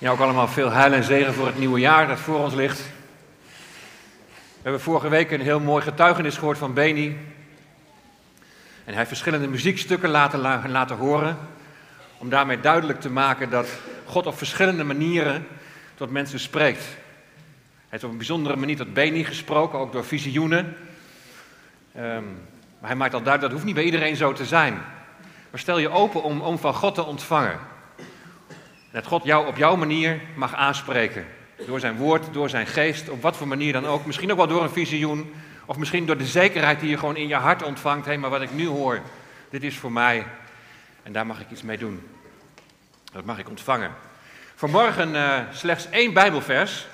Ja, ook allemaal veel heil en zegen voor het nieuwe jaar dat voor ons ligt. We hebben vorige week een heel mooi getuigenis gehoord van Beni. En hij heeft verschillende muziekstukken laten, laten horen. Om daarmee duidelijk te maken dat God op verschillende manieren tot mensen spreekt. Hij heeft op een bijzondere manier tot Beni gesproken, ook door visioenen. Um, maar hij maakt al duidelijk dat hoeft niet bij iedereen zo te zijn. Maar stel je open om, om van God te ontvangen. Dat God jou op jouw manier mag aanspreken. Door zijn woord, door zijn geest, op wat voor manier dan ook. Misschien ook wel door een visioen. Of misschien door de zekerheid die je gewoon in je hart ontvangt. Hé, maar wat ik nu hoor, dit is voor mij. En daar mag ik iets mee doen. Dat mag ik ontvangen. Vanmorgen uh, slechts één Bijbelvers.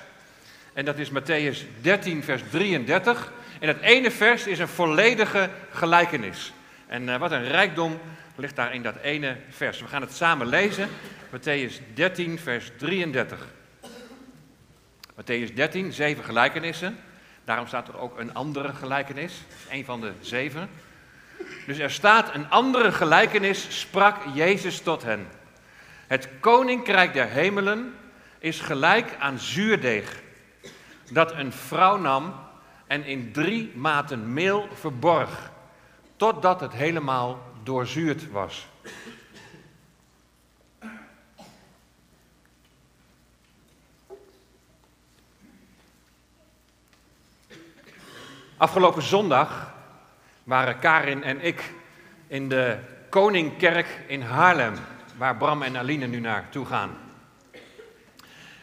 En dat is Matthäus 13, vers 33. En het ene vers is een volledige gelijkenis. En uh, wat een rijkdom ligt daar in dat ene vers. We gaan het samen lezen. Matthäus 13, vers 33. Matthäus 13, zeven gelijkenissen. Daarom staat er ook een andere gelijkenis. Een van de zeven. Dus er staat een andere gelijkenis, sprak Jezus tot hen. Het koninkrijk der hemelen is gelijk aan zuurdeeg, dat een vrouw nam en in drie maten meel verborg, totdat het helemaal doorzuurd was. Afgelopen zondag waren Karin en ik in de Koningkerk in Haarlem, waar Bram en Aline nu naartoe gaan.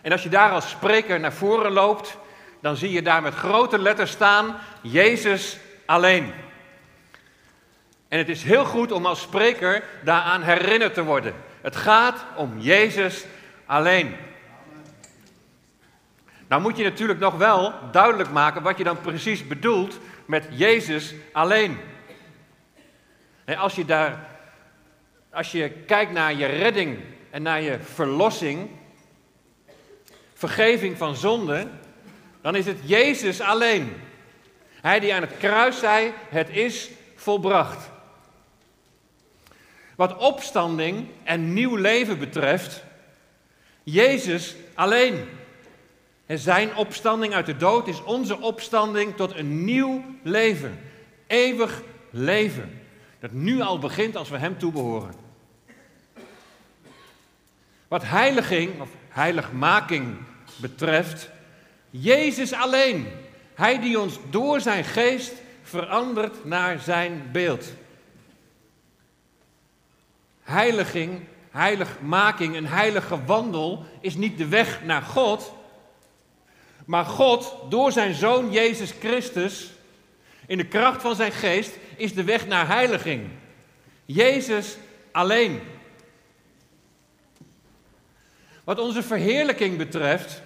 En als je daar als spreker naar voren loopt, dan zie je daar met grote letters staan: Jezus alleen. En het is heel goed om als spreker daaraan herinnerd te worden. Het gaat om Jezus alleen. Nou moet je natuurlijk nog wel duidelijk maken wat je dan precies bedoelt met Jezus alleen. En als je daar, als je kijkt naar je redding en naar je verlossing, vergeving van zonde, dan is het Jezus alleen. Hij die aan het kruis zei, het is volbracht. Wat opstanding en nieuw leven betreft, Jezus alleen. En zijn opstanding uit de dood is onze opstanding tot een nieuw leven. Eeuwig leven. Dat nu al begint als we Hem toebehoren. Wat heiliging of heiligmaking betreft, Jezus alleen. Hij die ons door zijn geest verandert naar zijn beeld. Heiliging, heiligmaking, een heilige wandel is niet de weg naar God, maar God, door zijn zoon Jezus Christus, in de kracht van zijn geest, is de weg naar heiliging. Jezus alleen. Wat onze verheerlijking betreft,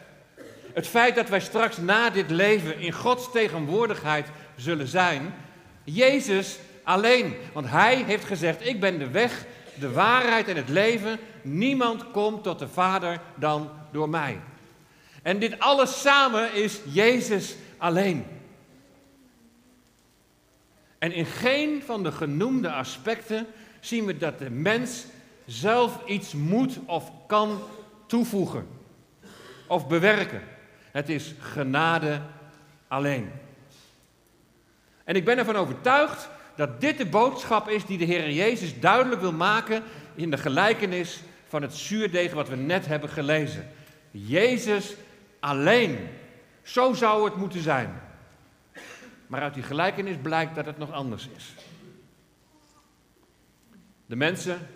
het feit dat wij straks na dit leven in Gods tegenwoordigheid zullen zijn, Jezus alleen. Want Hij heeft gezegd, ik ben de weg, de waarheid en het leven. Niemand komt tot de Vader dan door mij. En dit alles samen is Jezus alleen. En in geen van de genoemde aspecten zien we dat de mens zelf iets moet of kan toevoegen of bewerken. Het is genade alleen. En ik ben ervan overtuigd dat dit de boodschap is die de Heer Jezus duidelijk wil maken in de gelijkenis van het zuurdeeg wat we net hebben gelezen. Jezus alleen. Zo zou het moeten zijn. Maar uit die gelijkenis blijkt dat het nog anders is. De mensen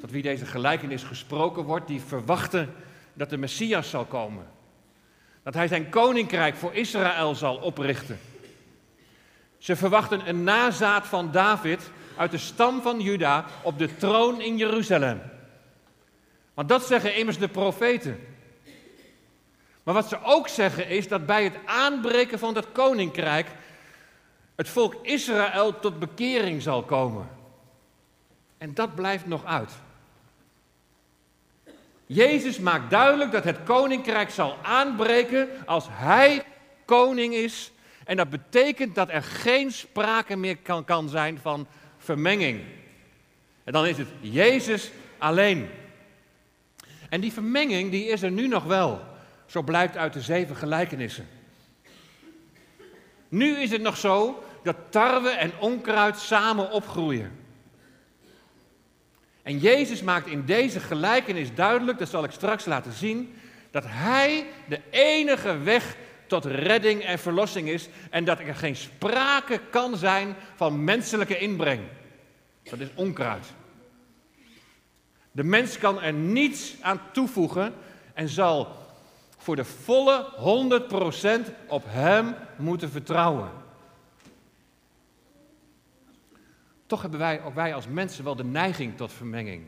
tot wie deze gelijkenis gesproken wordt, die verwachten dat de Messias zal komen. Dat hij zijn koninkrijk voor Israël zal oprichten. Ze verwachten een nazaat van David uit de stam van Juda op de troon in Jeruzalem. Want dat zeggen immers de profeten. Maar wat ze ook zeggen is dat bij het aanbreken van dat koninkrijk het volk Israël tot bekering zal komen. En dat blijft nog uit. Jezus maakt duidelijk dat het koninkrijk zal aanbreken als hij koning is. En dat betekent dat er geen sprake meer kan, kan zijn van vermenging. En dan is het Jezus alleen. En die vermenging die is er nu nog wel. Zo blijkt uit de zeven gelijkenissen. Nu is het nog zo dat tarwe en onkruid samen opgroeien. En Jezus maakt in deze gelijkenis duidelijk, dat zal ik straks laten zien, dat Hij de enige weg tot redding en verlossing is en dat er geen sprake kan zijn van menselijke inbreng. Dat is onkruid. De mens kan er niets aan toevoegen en zal voor de volle 100% op Hem moeten vertrouwen. Toch hebben wij, ook wij als mensen, wel de neiging tot vermenging.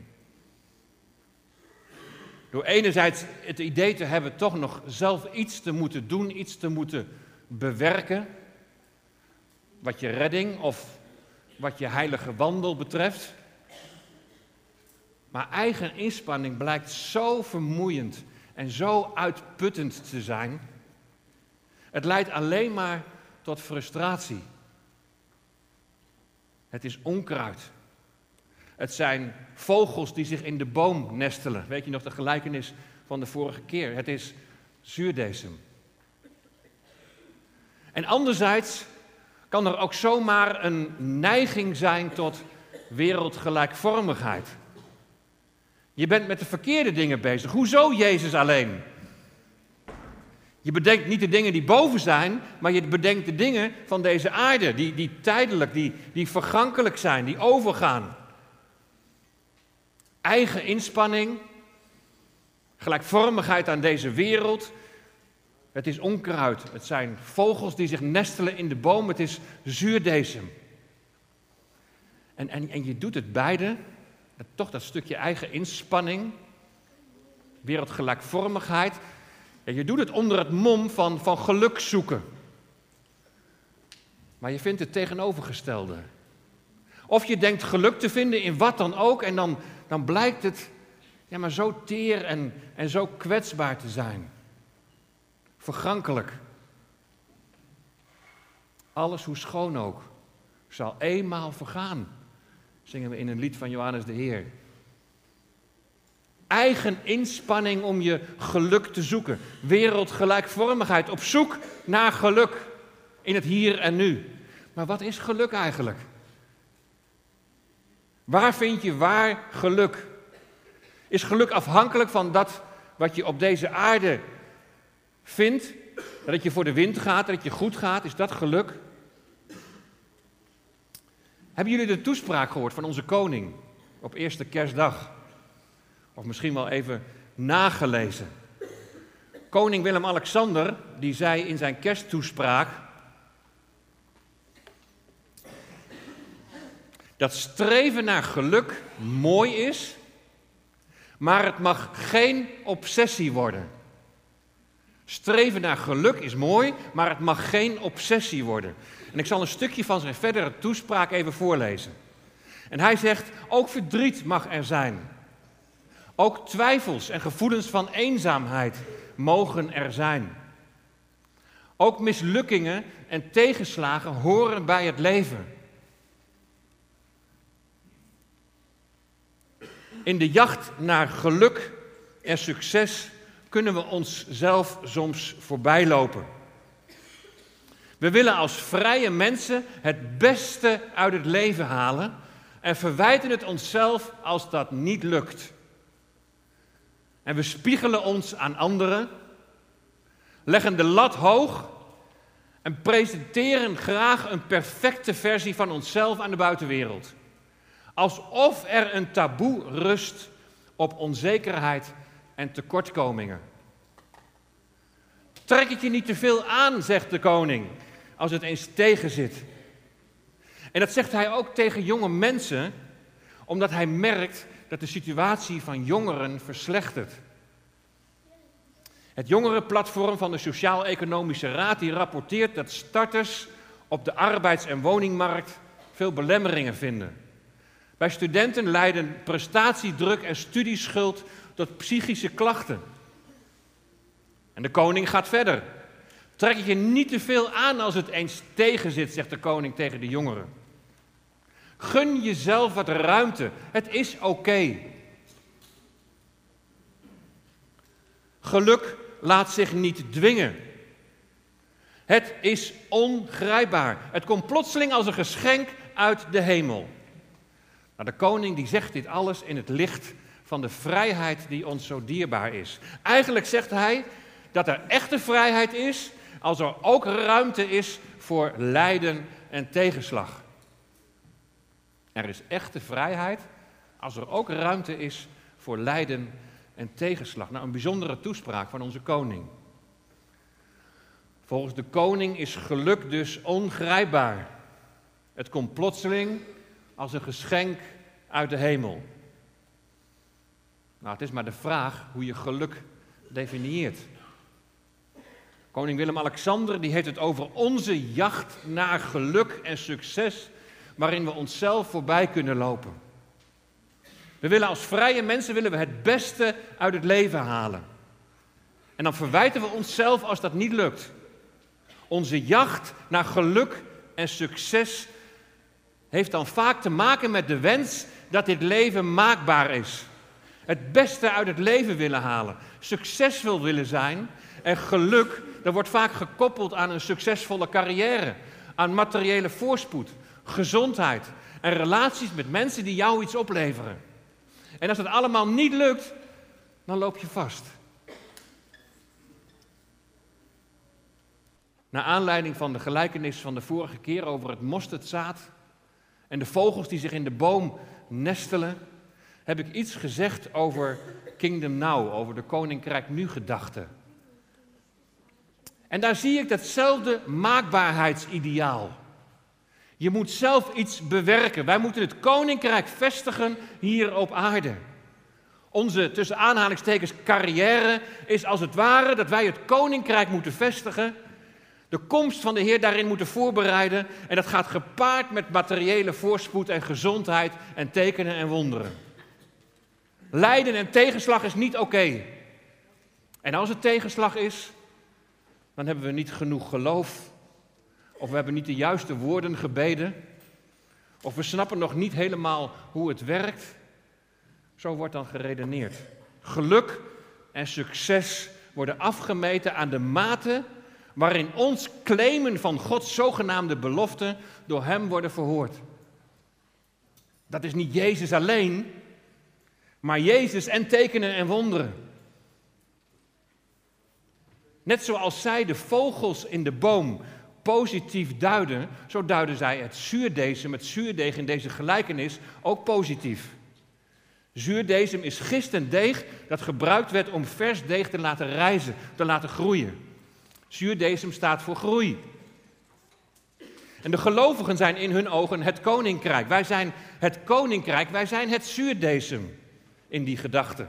Door enerzijds het idee te hebben toch nog zelf iets te moeten doen, iets te moeten bewerken, wat je redding of wat je heilige wandel betreft. Maar eigen inspanning blijkt zo vermoeiend en zo uitputtend te zijn. Het leidt alleen maar tot frustratie. Het is onkruid. Het zijn vogels die zich in de boom nestelen. Weet je nog de gelijkenis van de vorige keer? Het is zuurdesem. En anderzijds kan er ook zomaar een neiging zijn tot wereldgelijkvormigheid. Je bent met de verkeerde dingen bezig. Hoezo Jezus alleen? Je bedenkt niet de dingen die boven zijn, maar je bedenkt de dingen van deze aarde, die, die tijdelijk, die, die vergankelijk zijn, die overgaan. Eigen inspanning, gelijkvormigheid aan deze wereld. Het is onkruid, het zijn vogels die zich nestelen in de boom, het is zuurdesem. En, en, en je doet het beide toch dat stukje eigen inspanning, wereldgelijkvormigheid. Ja, je doet het onder het mom van, van geluk zoeken. Maar je vindt het tegenovergestelde. Of je denkt geluk te vinden in wat dan ook en dan, dan blijkt het ja, maar zo teer en, en zo kwetsbaar te zijn. Vergankelijk. Alles hoe schoon ook, zal eenmaal vergaan zingen we in een lied van Johannes de Heer. Eigen inspanning om je geluk te zoeken. Wereldgelijkvormigheid. Op zoek naar geluk in het hier en nu. Maar wat is geluk eigenlijk? Waar vind je waar geluk? Is geluk afhankelijk van dat wat je op deze aarde vindt? Dat je voor de wind gaat, dat je goed gaat, is dat geluk? Hebben jullie de toespraak gehoord van onze koning op eerste kerstdag? Of misschien wel even nagelezen. Koning Willem-Alexander, die zei in zijn kersttoespraak dat streven naar geluk mooi is, maar het mag geen obsessie worden. Streven naar geluk is mooi, maar het mag geen obsessie worden. En ik zal een stukje van zijn verdere toespraak even voorlezen. En hij zegt, ook verdriet mag er zijn. Ook twijfels en gevoelens van eenzaamheid mogen er zijn. Ook mislukkingen en tegenslagen horen bij het leven. In de jacht naar geluk en succes kunnen we onszelf soms voorbijlopen. We willen als vrije mensen het beste uit het leven halen en verwijten het onszelf als dat niet lukt. En we spiegelen ons aan anderen, leggen de lat hoog en presenteren graag een perfecte versie van onszelf aan de buitenwereld. Alsof er een taboe rust op onzekerheid en tekortkomingen. Trek het je niet te veel aan, zegt de koning als het eens tegenzit. En dat zegt hij ook tegen jonge mensen, omdat hij merkt dat de situatie van jongeren verslechtert. Het jongerenplatform van de Sociaal-Economische Raad die rapporteert dat starters op de arbeids- en woningmarkt veel belemmeringen vinden. Bij studenten leiden prestatiedruk en studieschuld tot psychische klachten. En de koning gaat verder. Trek je niet te veel aan als het eens tegenzit, zegt de koning tegen de jongeren. Gun jezelf wat ruimte. Het is oké. Geluk laat zich niet dwingen. Het is ongrijpbaar. Het komt plotseling als een geschenk uit de hemel. Nou, de koning die zegt dit alles in het licht van de vrijheid die ons zo dierbaar is. Eigenlijk zegt hij dat er echte vrijheid is als er ook ruimte is voor lijden en tegenslag. Er is echte vrijheid als er ook ruimte is voor lijden en tegenslag. Nou, een bijzondere toespraak van onze koning. Volgens de koning is geluk dus ongrijpbaar. Het komt plotseling als een geschenk uit de hemel. Nou, het is maar de vraag hoe je geluk definieert. Koning Willem-Alexander die heeft het over onze jacht naar geluk en succes, waarin we onszelf voorbij kunnen lopen. We willen als vrije mensen willen we het beste uit het leven halen. En dan verwijten we onszelf als dat niet lukt. Onze jacht naar geluk en succes heeft dan vaak te maken met de wens dat dit leven maakbaar is. Het beste uit het leven willen halen, succesvol willen zijn en geluk, dat wordt vaak gekoppeld aan een succesvolle carrière, aan materiële voorspoed, gezondheid en relaties met mensen die jou iets opleveren. En als dat allemaal niet lukt, dan loop je vast. Naar aanleiding van de gelijkenis van de vorige keer over het mosterdzaad en de vogels die zich in de boom nestelen, heb ik iets gezegd over Kingdom Now, over de Koninkrijk Nu gedachte. En daar zie ik datzelfde maakbaarheidsideaal. Je moet zelf iets bewerken. Wij moeten het koninkrijk vestigen hier op aarde. Onze tussen aanhalingstekens carrière is als het ware dat wij het koninkrijk moeten vestigen. De komst van de Heer daarin moeten voorbereiden. En dat gaat gepaard met materiële voorspoed en gezondheid en tekenen en wonderen. Lijden en tegenslag is niet oké. En als het tegenslag is, dan hebben we niet genoeg geloof of we hebben niet de juiste woorden gebeden. Of we snappen nog niet helemaal hoe het werkt. Zo wordt dan geredeneerd. Geluk en succes worden afgemeten aan de mate waarin ons claimen van Gods zogenaamde belofte door Hem worden verhoord. Dat is niet Jezus alleen, maar Jezus en tekenen en wonderen. Net zoals zij de vogels in de boom positief duiden, zo duiden zij het zuurdesem, het zuurdeeg in deze gelijkenis, ook positief. Zuurdesem is gist en deeg dat gebruikt werd om vers deeg te laten rijzen, te laten groeien. Zuurdesem staat voor groei. En de gelovigen zijn in hun ogen het koninkrijk. Wij zijn het koninkrijk, wij zijn het zuurdesem in die gedachte.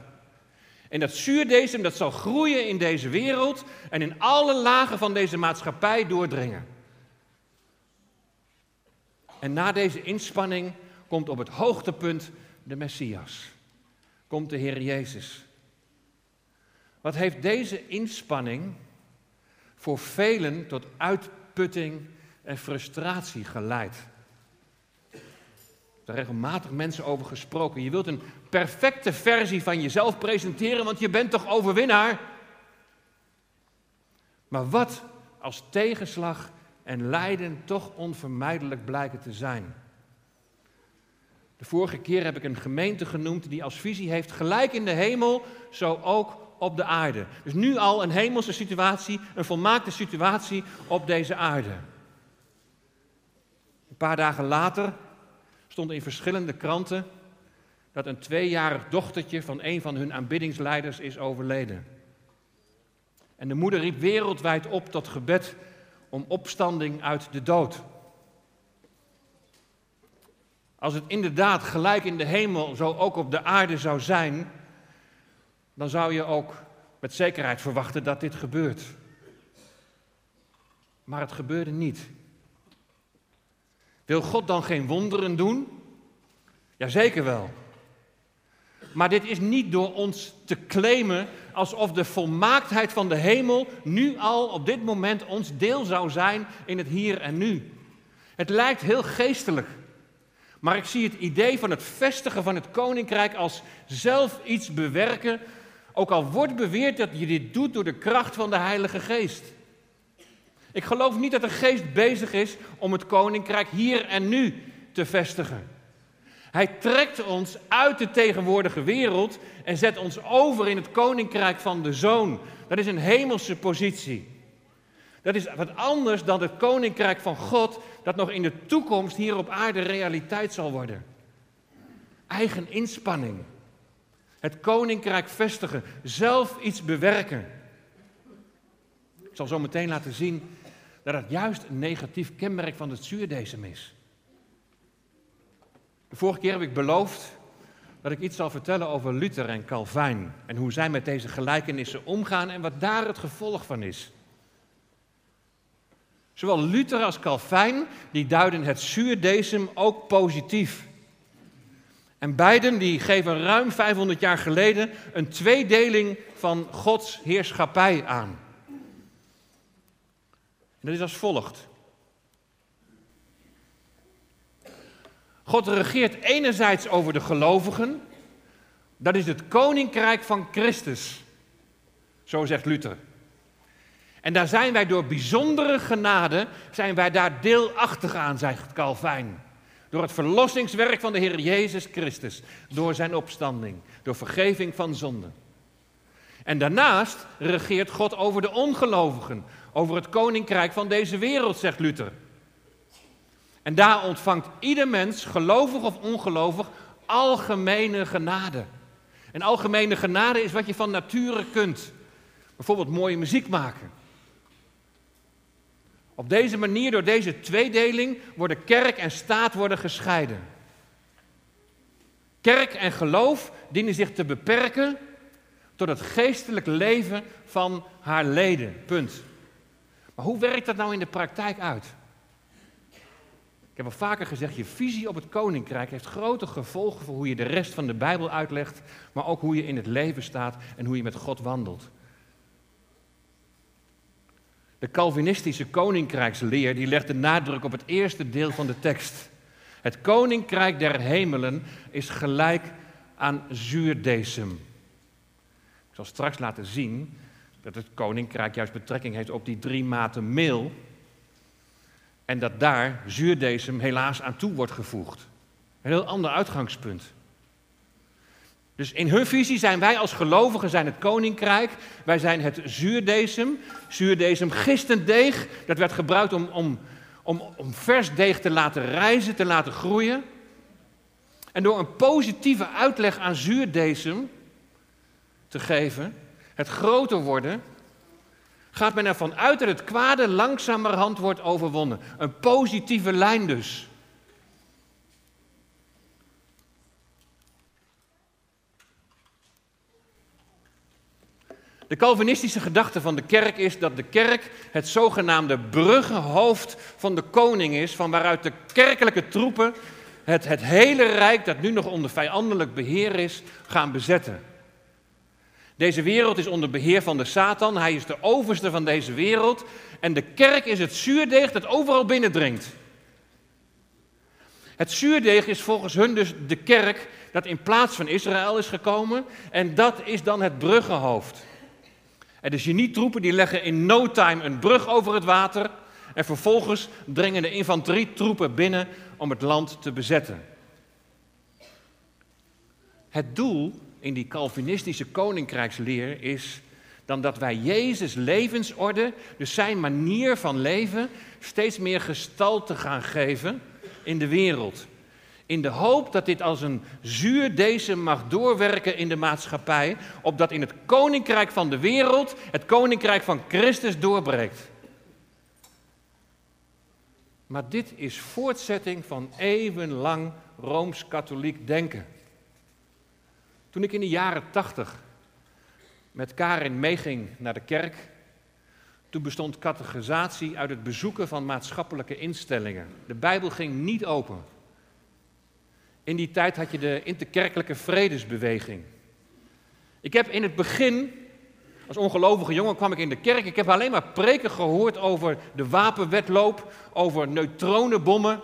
En dat zuurdesem dat zal groeien in deze wereld en in alle lagen van deze maatschappij doordringen. En na deze inspanning komt op het hoogtepunt de Messias. Komt de Heer Jezus. Wat heeft deze inspanning voor velen tot uitputting en frustratie geleid? Er regelmatig mensen over gesproken. Je wilt een perfecte versie van jezelf presenteren, want je bent toch overwinnaar? Maar wat als tegenslag en lijden toch onvermijdelijk blijken te zijn? De vorige keer heb ik een gemeente genoemd die als visie heeft gelijk in de hemel, zo ook op de aarde. Dus nu al een hemelse situatie, een volmaakte situatie op deze aarde. Een paar dagen later stond in verschillende kranten dat een tweejarig dochtertje van een van hun aanbiddingsleiders is overleden. En de moeder riep wereldwijd op tot gebed om opstanding uit de dood. Als het inderdaad gelijk in de hemel zo ook op de aarde zou zijn, dan zou je ook met zekerheid verwachten dat dit gebeurt. Maar het gebeurde niet. Wil God dan geen wonderen doen? Jazeker wel. Maar dit is niet door ons te claimen alsof de volmaaktheid van de hemel nu al op dit moment ons deel zou zijn in het hier en nu. Het lijkt heel geestelijk. Maar ik zie het idee van het vestigen van het koninkrijk als zelf iets bewerken Ook al wordt beweerd dat je dit doet door de kracht van de Heilige Geest. Ik geloof niet dat de Geest bezig is om het koninkrijk hier en nu te vestigen. Hij trekt ons uit de tegenwoordige wereld en zet ons over in het koninkrijk van de Zoon. Dat is een hemelse positie. Dat is wat anders dan het koninkrijk van God, dat nog in de toekomst hier op aarde realiteit zal worden. Eigen inspanning. Het koninkrijk vestigen, zelf iets bewerken. Ik zal zo meteen laten zien dat het juist een negatief kenmerk van het zuurdesem is. De vorige keer heb ik beloofd dat ik iets zal vertellen over Luther en Calvijn en hoe zij met deze gelijkenissen omgaan en wat daar het gevolg van is. Zowel Luther als Calvijn die duiden het zuurdesem ook positief. En beiden die geven ruim 500 jaar geleden een tweedeling van Gods heerschappij aan. Dat is als volgt. God regeert enerzijds over de gelovigen. Dat is het koninkrijk van Christus. Zo zegt Luther. En daar zijn wij door bijzondere genade, zijn wij daar deelachtig aan, zegt Calvijn. Door het verlossingswerk van de Heer Jezus Christus. Door zijn opstanding. Door vergeving van zonden. En daarnaast regeert God over de ongelovigen. Over het koninkrijk van deze wereld, zegt Luther. En daar ontvangt ieder mens, gelovig of ongelovig, algemene genade. En algemene genade is wat je van nature kunt. Bijvoorbeeld mooie muziek maken. Op deze manier, door deze tweedeling, worden kerk en staat worden gescheiden. Kerk en geloof dienen zich te beperken tot het geestelijk leven van haar leden. Punt. Maar hoe werkt dat nou in de praktijk uit? Ik heb al vaker gezegd, je visie op het koninkrijk heeft grote gevolgen voor hoe je de rest van de Bijbel uitlegt, maar ook hoe je in het leven staat en hoe je met God wandelt. De Calvinistische koninkrijksleer die legt de nadruk op het eerste deel van de tekst. Het koninkrijk der hemelen is gelijk aan zuurdesem. Ik zal straks laten zien dat het koninkrijk juist betrekking heeft op die drie maten meel. En dat daar zuurdesem helaas aan toe wordt gevoegd. Een heel ander uitgangspunt. Dus in hun visie zijn wij als gelovigen zijn het koninkrijk. Wij zijn het zuurdesem. Zuurdesem, gistend deeg. Dat werd gebruikt om, om, om, om vers deeg te laten rijzen, te laten groeien. En door een positieve uitleg aan zuurdesem te geven, het groter worden, gaat men ervan uit dat het kwade langzamerhand wordt overwonnen. Een positieve lijn dus. De Calvinistische gedachte van de kerk is dat de kerk het zogenaamde bruggenhoofd van de koning is, van waaruit de kerkelijke troepen het, het hele rijk dat nu nog onder vijandelijk beheer is, gaan bezetten. Deze wereld is onder beheer van de Satan, hij is de overste van deze wereld en de kerk is het zuurdeeg dat overal binnendringt. Het zuurdeeg is volgens hun dus de kerk dat in plaats van Israël is gekomen en dat is dan het bruggenhoofd. En de genietroepen die leggen in no time een brug over het water. En vervolgens dringen de infanterietroepen binnen om het land te bezetten. Het doel in die Calvinistische koninkrijksleer is dan dat wij Jezus' levensorde, dus zijn manier van leven, steeds meer gestalte gaan geven in de wereld. In de hoop dat dit als een zuurdesem mag doorwerken in de maatschappij, opdat in het koninkrijk van de wereld het koninkrijk van Christus doorbreekt. Maar dit is voortzetting van eeuwenlang rooms-katholiek denken. Toen ik in de jaren tachtig met Karin meeging naar de kerk, toen bestond categorisatie uit het bezoeken van maatschappelijke instellingen. De Bijbel ging niet open. In die tijd had je de interkerkelijke vredesbeweging. Ik heb in het begin, als ongelovige jongen, kwam ik in de kerk. Ik heb alleen maar preken gehoord over de wapenwetloop, over neutronenbommen,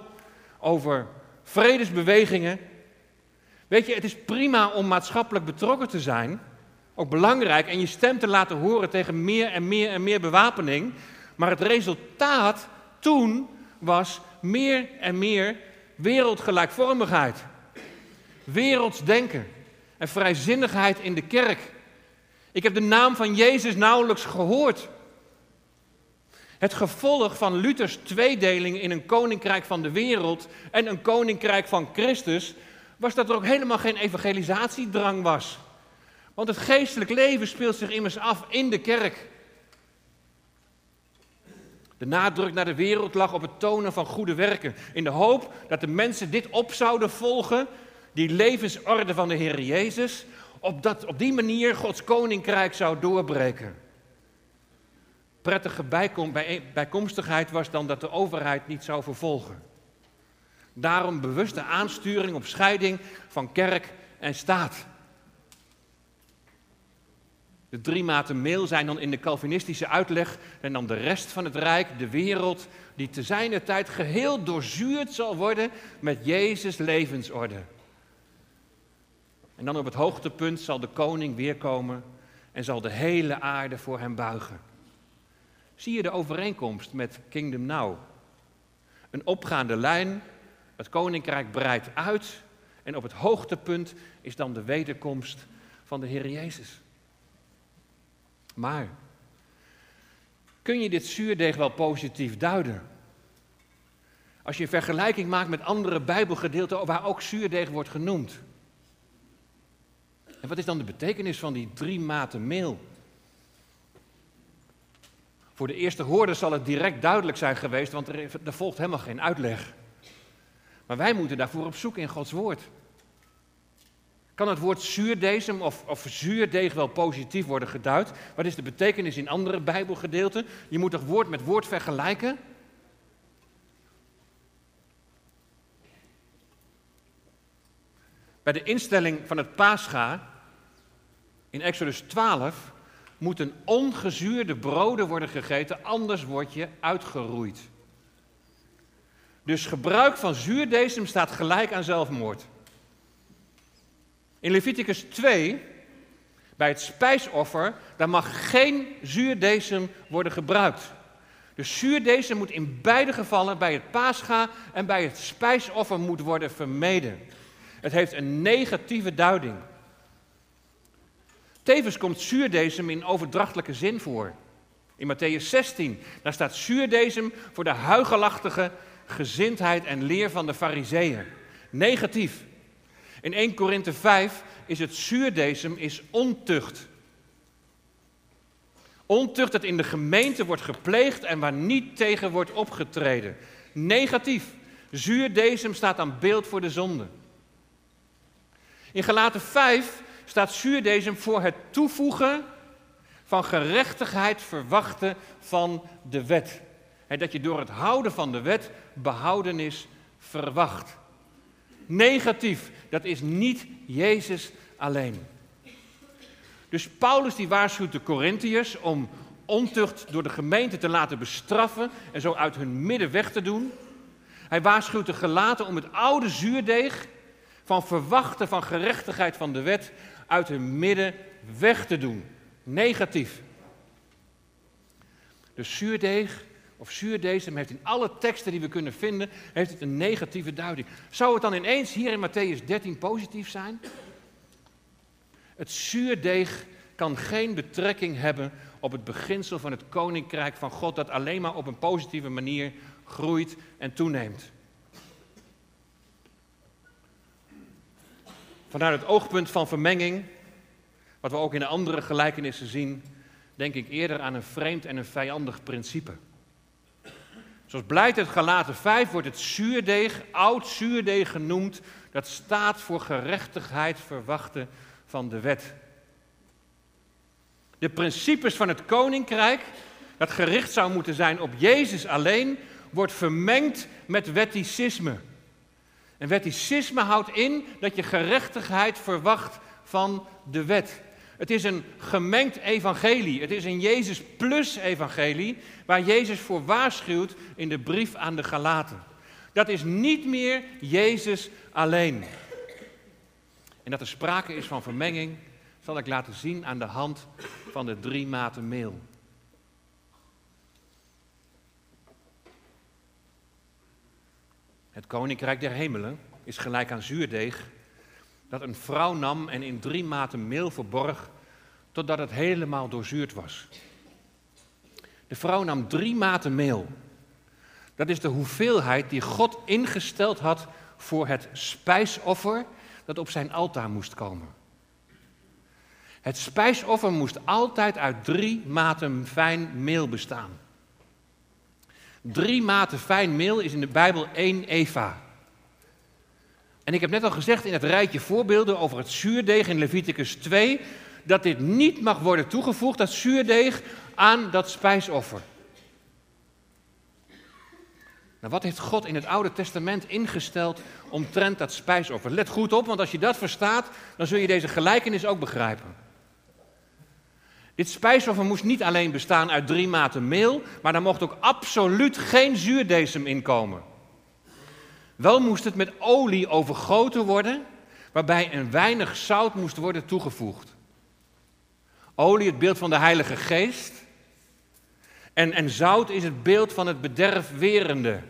over vredesbewegingen. Weet je, het is prima om maatschappelijk betrokken te zijn, Ook belangrijk en je stem te laten horen tegen meer en meer en meer bewapening. Maar het resultaat toen was meer en meer wereldgelijkvormigheid. Werelds denken en vrijzinnigheid in de kerk. Ik heb de naam van Jezus nauwelijks gehoord. Het gevolg van Luthers tweedeling in een koninkrijk van de wereld en een koninkrijk van Christus was dat er ook helemaal geen evangelisatiedrang was. Want het geestelijk leven speelt zich immers af in de kerk. De nadruk naar de wereld lag op het tonen van goede werken, in de hoop dat de mensen dit op zouden volgen, die levensorde van de Heer Jezus, opdat op die manier Gods koninkrijk zou doorbreken. Prettige bijkom, bijkomstigheid was dan dat de overheid niet zou vervolgen. Daarom bewuste aansturing op scheiding van kerk en staat. De drie maten meel zijn dan in de Calvinistische uitleg en dan de rest van het Rijk, de wereld, die te zijner tijd geheel doorzuurd zal worden met Jezus' levensorde. En dan op het hoogtepunt zal de koning weerkomen en zal de hele aarde voor hem buigen. Zie je de overeenkomst met Kingdom Now? Een opgaande lijn, het koninkrijk breidt uit en op het hoogtepunt is dan de wederkomst van de Heer Jezus. Maar kun je dit zuurdeeg wel positief duiden? Als je een vergelijking maakt met andere Bijbelgedeelten waar ook zuurdeeg wordt genoemd. En wat is dan de betekenis van die drie maten meel? Voor de eerste hoorder zal het direct duidelijk zijn geweest, want er, er volgt helemaal geen uitleg. Maar wij moeten daarvoor op zoek in Gods woord. Kan het woord zuurdesem of, of zuurdeeg wel positief worden geduid? Wat is de betekenis in andere Bijbelgedeelten? Je moet toch woord met woord vergelijken? Bij de instelling van het Pascha in Exodus 12 moeten ongezuurde broden worden gegeten, anders word je uitgeroeid. Dus gebruik van zuurdesem staat gelijk aan zelfmoord. In Leviticus 2, bij het spijsoffer, daar mag geen zuurdesem worden gebruikt. Dus zuurdesem moet in beide gevallen, bij het paascha en bij het spijsoffer, moet worden vermeden. Het heeft een negatieve duiding. Tevens komt zuurdesem in overdrachtelijke zin voor. In Matthäus 16, daar staat zuurdesem voor de huigelachtige gezindheid en leer van de fariseeën. Negatief. In 1 Korinthe 5 is het zuurdesem is ontucht. Ontucht dat in de gemeente wordt gepleegd en waar niet tegen wordt opgetreden. Negatief. Zuurdesem staat aan beeld voor de zonde. In Galaten 5 staat zuurdesem voor het toevoegen van gerechtigheid verwachten van de wet. En dat je door het houden van de wet behoudenis verwacht. Negatief, dat is niet Jezus alleen. Dus Paulus die waarschuwt de Corinthiërs om ontucht door de gemeente te laten bestraffen en zo uit hun midden weg te doen. Hij waarschuwt de gelaten om het oude zuurdeeg van verwachten van gerechtigheid van de wet uit hun midden weg te doen. Negatief. Dus zuurdeeg of zuurdesem heeft in alle teksten die we kunnen vinden, heeft het een negatieve duiding. Zou het dan ineens hier in Matthäus 13 positief zijn? Het zuurdeeg kan geen betrekking hebben op het beginsel van het koninkrijk van God, dat alleen maar op een positieve manier groeit en toeneemt. Vanuit het oogpunt van vermenging, wat we ook in de andere gelijkenissen zien, denk ik eerder aan een vreemd en een vijandig principe. Zoals blijkt uit Galaten 5 wordt het zuurdeeg, oud zuurdeeg genoemd, dat staat voor gerechtigheid verwachten van de wet. De principes van het koninkrijk, dat gericht zou moeten zijn op Jezus alleen, wordt vermengd met wetticisme. En wetticisme houdt in dat je gerechtigheid verwacht van de wet. Het is een gemengd evangelie. Het is een Jezus plus evangelie waar Jezus voor waarschuwt in de brief aan de Galaten. Dat is niet meer Jezus alleen. En dat er sprake is van vermenging, zal ik laten zien aan de hand van de drie maten meel. Het koninkrijk der hemelen is gelijk aan zuurdeeg dat een vrouw nam en in drie maten meel verborg totdat het helemaal doorzuurd was. De vrouw nam drie maten meel. Dat is de hoeveelheid die God ingesteld had voor het spijsoffer dat op zijn altaar moest komen. Het spijsoffer moest altijd uit drie maten fijn meel bestaan. Drie maten fijn meel is in de Bijbel één eva. En ik heb net al gezegd in het rijtje voorbeelden over het zuurdeeg in Leviticus 2, dat dit niet mag worden toegevoegd, dat zuurdeeg, aan dat spijsoffer. Nou, wat heeft God in het Oude Testament ingesteld omtrent dat spijsoffer? Let goed op, want als je dat verstaat, dan zul je deze gelijkenis ook begrijpen. Dit spijsoffer moest niet alleen bestaan uit drie maten meel, maar daar mocht ook absoluut geen zuurdesem in komen. Wel moest het met olie overgoten worden, waarbij een weinig zout moest worden toegevoegd. Olie, het beeld van de Heilige Geest. En, en zout is het beeld van het bederfwerende.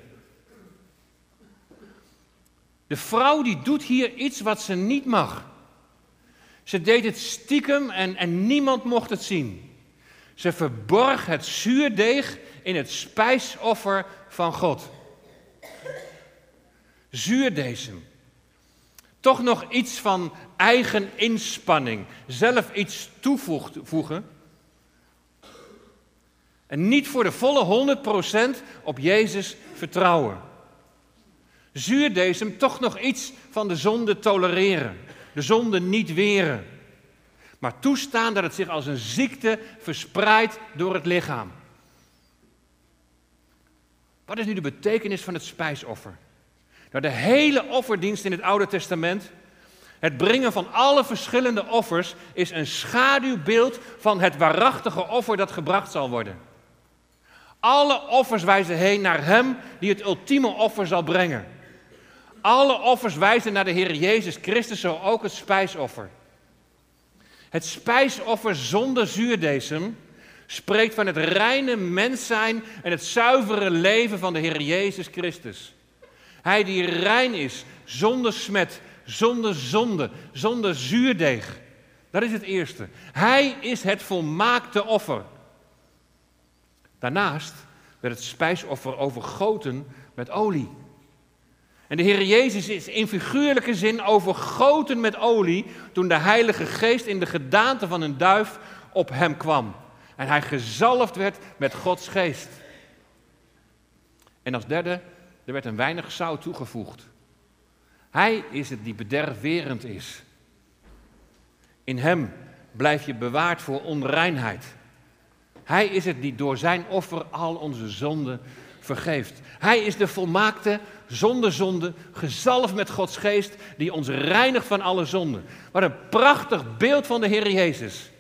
De vrouw die doet hier iets wat ze niet mag. Ze deed het stiekem en, en niemand mocht het zien. Ze verborg het zuurdeeg in het spijsoffer van God. Zuurdesem. Toch nog iets van eigen inspanning, zelf iets toevoegen. En niet voor de volle 100% op Jezus vertrouwen. Zuurdesem toch nog iets van de zonde tolereren de zonde niet weren, maar toestaan dat het zich als een ziekte verspreidt door het lichaam. Wat is nu de betekenis van het spijsoffer? Nou, de hele offerdienst in het Oude Testament, het brengen van alle verschillende offers, is een schaduwbeeld van het waarachtige offer dat gebracht zal worden. Alle offers wijzen heen naar Hem die het ultieme offer zal brengen. Alle offers wijzen naar de Heer Jezus Christus, zo ook het spijsoffer. Het spijsoffer zonder zuurdesem spreekt van het reine mens zijn en het zuivere leven van de Heer Jezus Christus. Hij die rein is, zonder smet, zonder zonde, zonder zuurdeeg. Dat is het eerste. Hij is het volmaakte offer. Daarnaast werd het spijsoffer overgoten met olie. En de Heer Jezus is in figuurlijke zin overgoten met olie toen de Heilige Geest in de gedaante van een duif op hem kwam. En hij gezalfd werd met Gods geest. En als derde, er werd een weinig zout toegevoegd. Hij is het die bederfwerend is. In hem blijf je bewaard voor onreinheid. Hij is het die door zijn offer al onze zonden vergeeft. Hij is de volmaakte, zonder zonde, gezalfd met Gods geest, die ons reinigt van alle zonden. Wat een prachtig beeld van de Heer Jezus.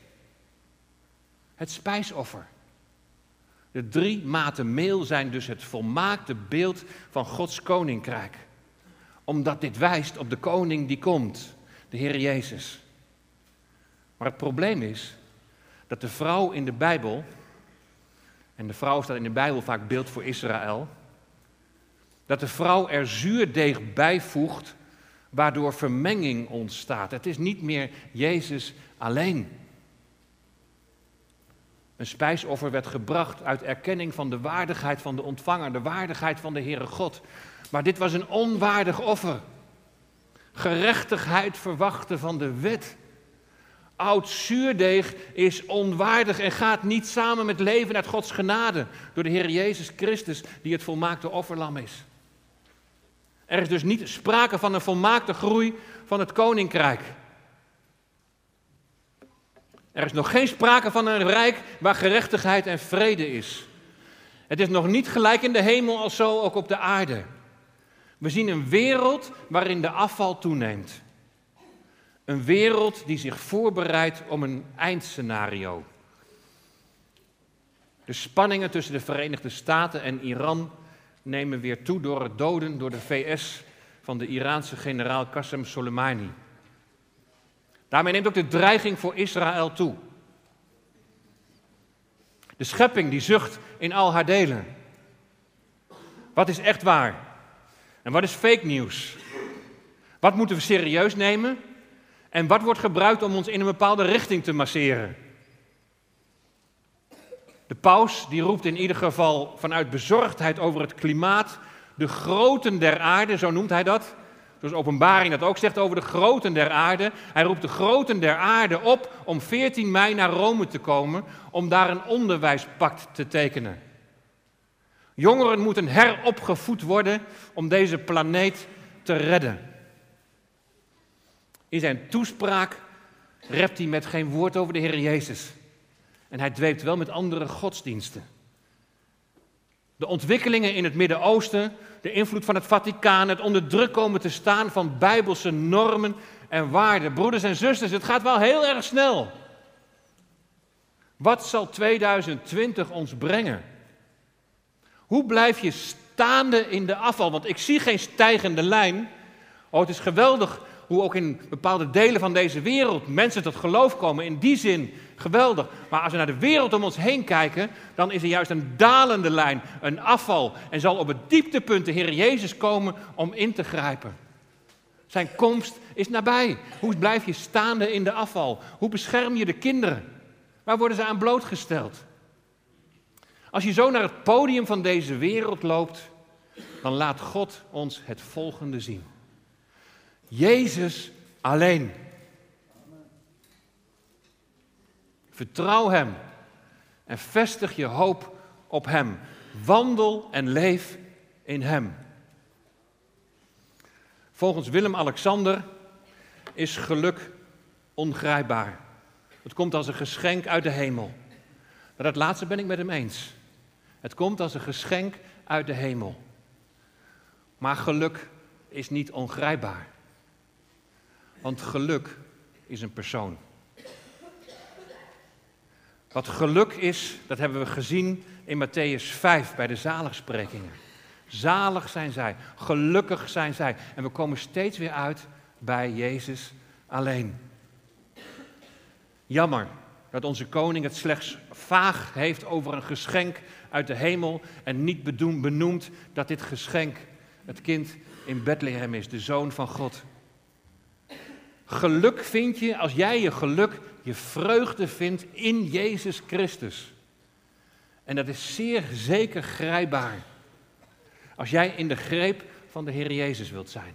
Het spijsoffer. De drie maten meel zijn dus het volmaakte beeld van Gods koninkrijk. Omdat dit wijst op de koning die komt, de Heer Jezus. Maar het probleem is dat de vrouw in de Bijbel en de vrouw staat in de Bijbel vaak beeld voor Israël, dat de vrouw er zuurdeeg bijvoegt, waardoor vermenging ontstaat. Het is niet meer Jezus alleen. Een spijsoffer werd gebracht uit erkenning van de waardigheid van de ontvanger, de waardigheid van de Heere God. Maar dit was een onwaardig offer. Gerechtigheid verwachten van de wet oud zuurdeeg is onwaardig en gaat niet samen met leven uit Gods genade door de Heer Jezus Christus, die het volmaakte offerlam is. Er is dus niet sprake van een volmaakte groei van het koninkrijk. Er is nog geen sprake van een rijk waar gerechtigheid en vrede is. Het is nog niet gelijk in de hemel als zo ook op de aarde. We zien een wereld waarin de afval toeneemt. Een wereld die zich voorbereidt om een eindscenario. De spanningen tussen de Verenigde Staten en Iran nemen weer toe door het doden door de VS van de Iraanse generaal Qasem Soleimani. Daarmee neemt ook de dreiging voor Israël toe. De schepping die zucht in al haar delen. Wat is echt waar? En wat is fake nieuws? Wat moeten we serieus nemen? En wat wordt gebruikt om ons in een bepaalde richting te masseren? De paus die roept in ieder geval vanuit bezorgdheid over het klimaat de groten der aarde, zo noemt hij dat. Dus openbaring dat ook zegt over de groten der aarde. Hij roept de groten der aarde op om 14 mei naar Rome te komen om daar een onderwijspact te tekenen. Jongeren moeten heropgevoed worden om deze planeet te redden. In zijn toespraak rept hij met geen woord over de Heer Jezus. En hij dweept wel met andere godsdiensten. De ontwikkelingen in het Midden-Oosten, de invloed van het Vaticaan, het onder druk komen te staan van bijbelse normen en waarden. Broeders en zusters, het gaat wel heel erg snel. Wat zal 2020 ons brengen? Hoe blijf je staande in de afval? Want ik zie geen stijgende lijn. Oh, het is geweldig hoe ook in bepaalde delen van deze wereld mensen tot geloof komen. In die zin geweldig. Maar als we naar de wereld om ons heen kijken, dan is er juist een dalende lijn, een afval. En zal op het dieptepunt de Heer Jezus komen om in te grijpen. Zijn komst is nabij. Hoe blijf je staande in de afval? Hoe bescherm je de kinderen? Waar worden ze aan blootgesteld? Als je zo naar het podium van deze wereld loopt, dan laat God ons het volgende zien. Jezus alleen. Vertrouw Hem en vestig je hoop op Hem. Wandel en leef in Hem. Volgens Willem-Alexander is geluk ongrijpbaar. Het komt als een geschenk uit de hemel. Maar dat laatste ben ik met hem eens. Het komt als een geschenk uit de hemel. Maar geluk is niet ongrijpbaar. Want geluk is een persoon. Wat geluk is, dat hebben we gezien in Matthäus 5 bij de zaligsprekingen. Zalig zijn zij, gelukkig zijn zij. En we komen steeds weer uit bij Jezus alleen. Jammer dat onze koning het slechts vaag heeft over een geschenk uit de hemel en niet benoemt dat dit geschenk het kind in Bethlehem is, de zoon van God. Geluk vind je als jij je geluk, je vreugde vindt in Jezus Christus. En dat is zeer zeker grijpbaar. Als jij in de greep van de Heer Jezus wilt zijn.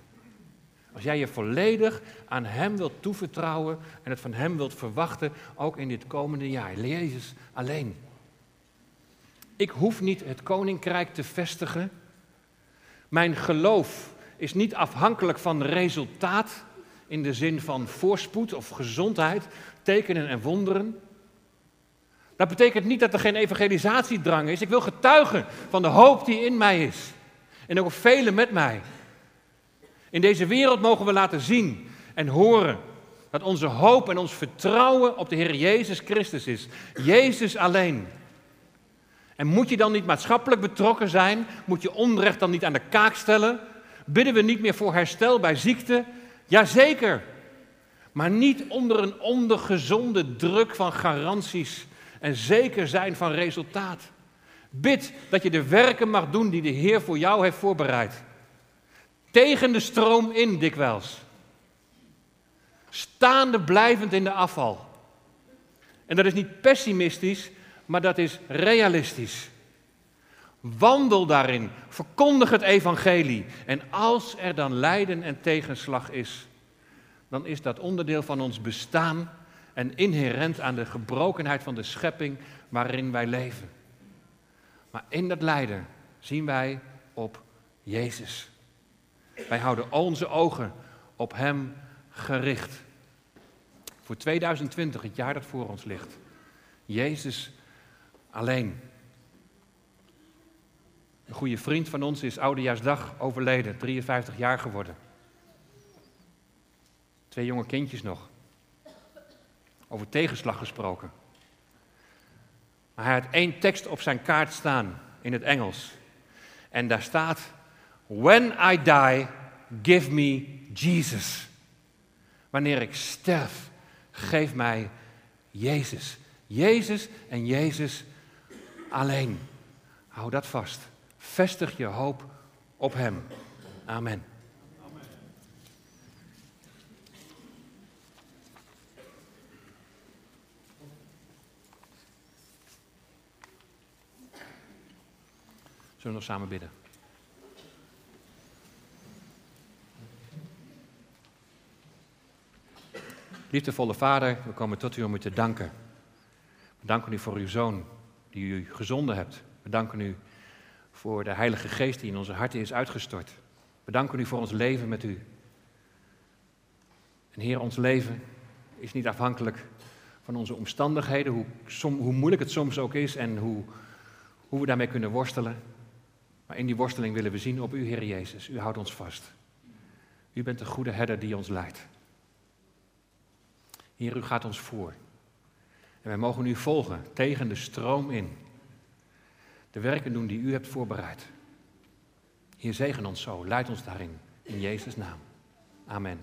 Als jij je volledig aan Hem wilt toevertrouwen en het van Hem wilt verwachten, ook in dit komende jaar. Jezus alleen. Ik hoef niet het koninkrijk te vestigen. Mijn geloof is niet afhankelijk van resultaat in de zin van voorspoed of gezondheid, tekenen en wonderen. Dat betekent niet dat er geen evangelisatiedrang is. Ik wil getuigen van de hoop die in mij is. En ook velen met mij. In deze wereld mogen we laten zien en horen dat onze hoop en ons vertrouwen op de Heer Jezus Christus is. Jezus alleen. En moet je dan niet maatschappelijk betrokken zijn? Moet je onrecht dan niet aan de kaak stellen? Bidden we niet meer voor herstel bij ziekte? Jazeker. Maar niet onder een ondergezonde druk van garanties en zeker zijn van resultaat. Bid dat je de werken mag doen die de Heer voor jou heeft voorbereid. Tegen de stroom in dikwijls. Staande blijvend in de afval. En dat is niet pessimistisch, maar dat is realistisch. Wandel daarin, verkondig het evangelie. En als er dan lijden en tegenslag is, dan is dat onderdeel van ons bestaan en inherent aan de gebrokenheid van de schepping waarin wij leven. Maar in dat lijden zien wij op Jezus. Wij houden onze ogen op Hem gericht. Voor 2020, het jaar dat voor ons ligt. Jezus alleen. Een goede vriend van ons is oudejaarsdag overleden, 53 jaar geworden. Twee jonge kindjes nog. Over tegenslag gesproken. Maar hij had één tekst op zijn kaart staan in het Engels. En daar staat: When I die, give me Jesus. Wanneer ik sterf, Geef mij Jezus. Jezus en Jezus alleen. Hou dat vast. Vestig je hoop op Hem. Amen. Zullen we nog samen bidden? Liefdevolle Vader, we komen tot u om u te danken. We danken u voor uw Zoon die u gezonden hebt. We danken u voor de Heilige Geest die in onze harten is uitgestort. We danken u voor ons leven met u. En Heer, ons leven is niet afhankelijk van onze omstandigheden, hoe, hoe moeilijk het soms ook is en hoe, hoe we daarmee kunnen worstelen. Maar in die worsteling willen we zien op u, Heer Jezus. U houdt ons vast. U bent de goede herder die ons leidt. Heer, u gaat ons voor. En wij mogen u volgen tegen de stroom in. De werken doen die u hebt voorbereid. Heer, zegen ons zo. Leid ons daarin. In Jezus' naam. Amen.